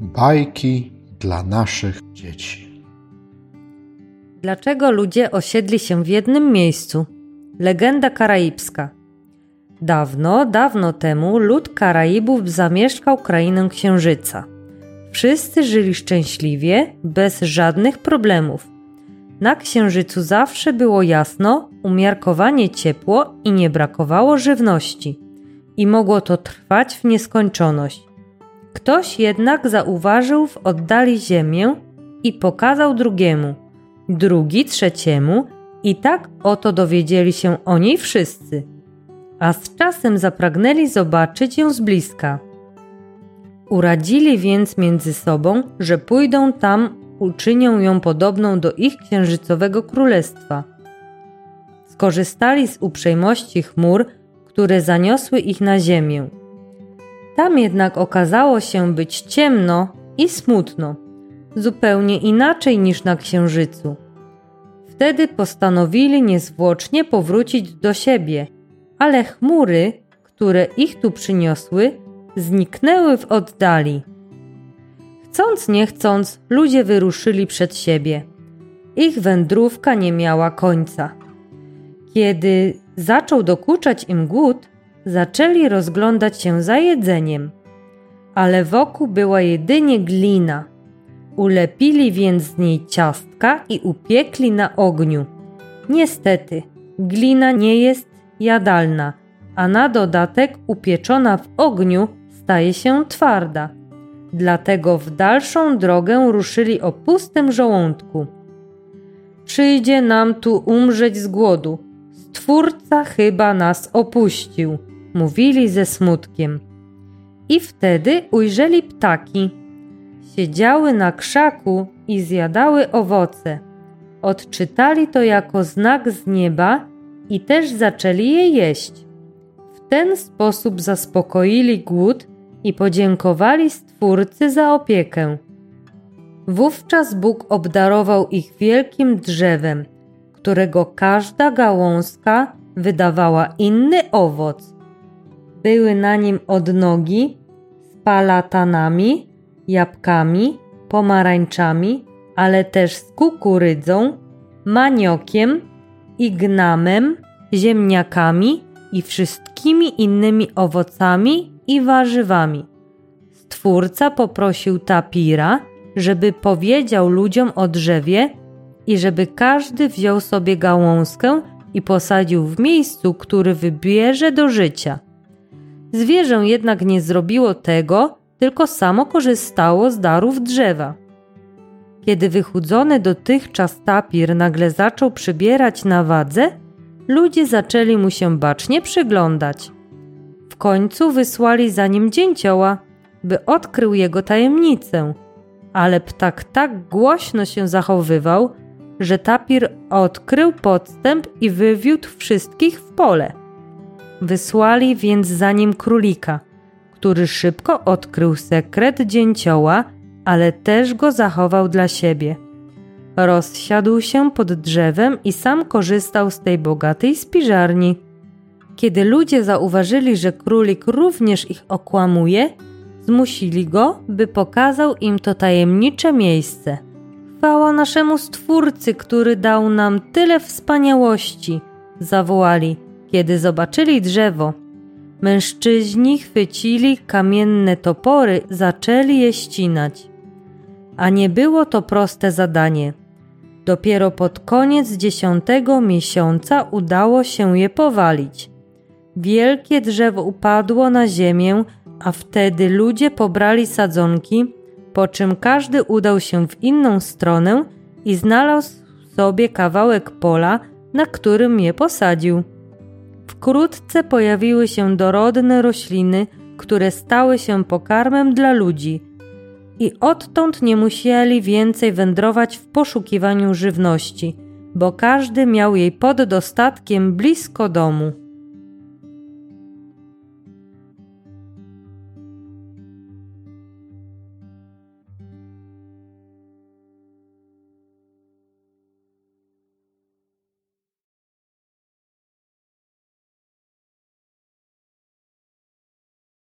Bajki dla naszych dzieci. Dlaczego ludzie osiedli się w jednym miejscu? Legenda karaibska. Dawno, dawno temu lud Karaibów zamieszkał krainę Księżyca. Wszyscy żyli szczęśliwie, bez żadnych problemów. Na Księżycu zawsze było jasno, umiarkowanie ciepło i nie brakowało żywności. I mogło to trwać w nieskończoność. Ktoś jednak zauważył w oddali ziemię i pokazał drugiemu, drugi trzeciemu, i tak oto dowiedzieli się o niej wszyscy. A z czasem zapragnęli zobaczyć ją z bliska. Uradzili więc między sobą, że pójdą tam, uczynią ją podobną do ich księżycowego królestwa. Skorzystali z uprzejmości chmur, które zaniosły ich na ziemię tam jednak okazało się być ciemno i smutno, zupełnie inaczej niż na księżycu. Wtedy postanowili niezwłocznie powrócić do siebie, ale chmury, które ich tu przyniosły, zniknęły w oddali. Chcąc nie chcąc, ludzie wyruszyli przed siebie. Ich wędrówka nie miała końca. Kiedy zaczął dokuczać im głód, zaczęli rozglądać się za jedzeniem, ale wokół była jedynie glina. Ulepili więc z niej ciastka i upiekli na ogniu. Niestety, glina nie jest jadalna, a na dodatek upieczona w ogniu staje się twarda. Dlatego w dalszą drogę ruszyli o pustym żołądku. Przyjdzie nam tu umrzeć z głodu. Stwórca chyba nas opuścił mówili ze smutkiem. I wtedy ujrzeli ptaki. Siedziały na krzaku i zjadały owoce. Odczytali to jako znak z nieba i też zaczęli je jeść. W ten sposób zaspokoili głód i podziękowali Stwórcy za opiekę. Wówczas Bóg obdarował ich wielkim drzewem, którego każda gałązka wydawała inny owoc były na nim odnogi z palatanami, jabłkami, pomarańczami, ale też z kukurydzą, maniokiem, ignamem, ziemniakami i wszystkimi innymi owocami i warzywami. Stwórca poprosił tapira, żeby powiedział ludziom o drzewie i żeby każdy wziął sobie gałązkę i posadził w miejscu, który wybierze do życia. Zwierzę jednak nie zrobiło tego, tylko samo korzystało z darów drzewa. Kiedy wychudzony dotychczas tapir nagle zaczął przybierać na wadze, ludzie zaczęli mu się bacznie przyglądać. W końcu wysłali za nim dzięcioła, by odkrył jego tajemnicę, ale ptak tak głośno się zachowywał, że tapir odkrył podstęp i wywiódł wszystkich w pole. Wysłali więc za nim królika, który szybko odkrył sekret dzięcioła, ale też go zachował dla siebie. Rozsiadł się pod drzewem i sam korzystał z tej bogatej spiżarni. Kiedy ludzie zauważyli, że królik również ich okłamuje, zmusili go, by pokazał im to tajemnicze miejsce. Chwała naszemu Stwórcy, który dał nam tyle wspaniałości, zawołali – kiedy zobaczyli drzewo, mężczyźni chwycili kamienne topory, zaczęli je ścinać. A nie było to proste zadanie. Dopiero pod koniec dziesiątego miesiąca udało się je powalić. Wielkie drzewo upadło na ziemię, a wtedy ludzie pobrali sadzonki, po czym każdy udał się w inną stronę i znalazł sobie kawałek pola, na którym je posadził. Wkrótce pojawiły się dorodne rośliny, które stały się pokarmem dla ludzi i odtąd nie musieli więcej wędrować w poszukiwaniu żywności, bo każdy miał jej pod dostatkiem blisko domu.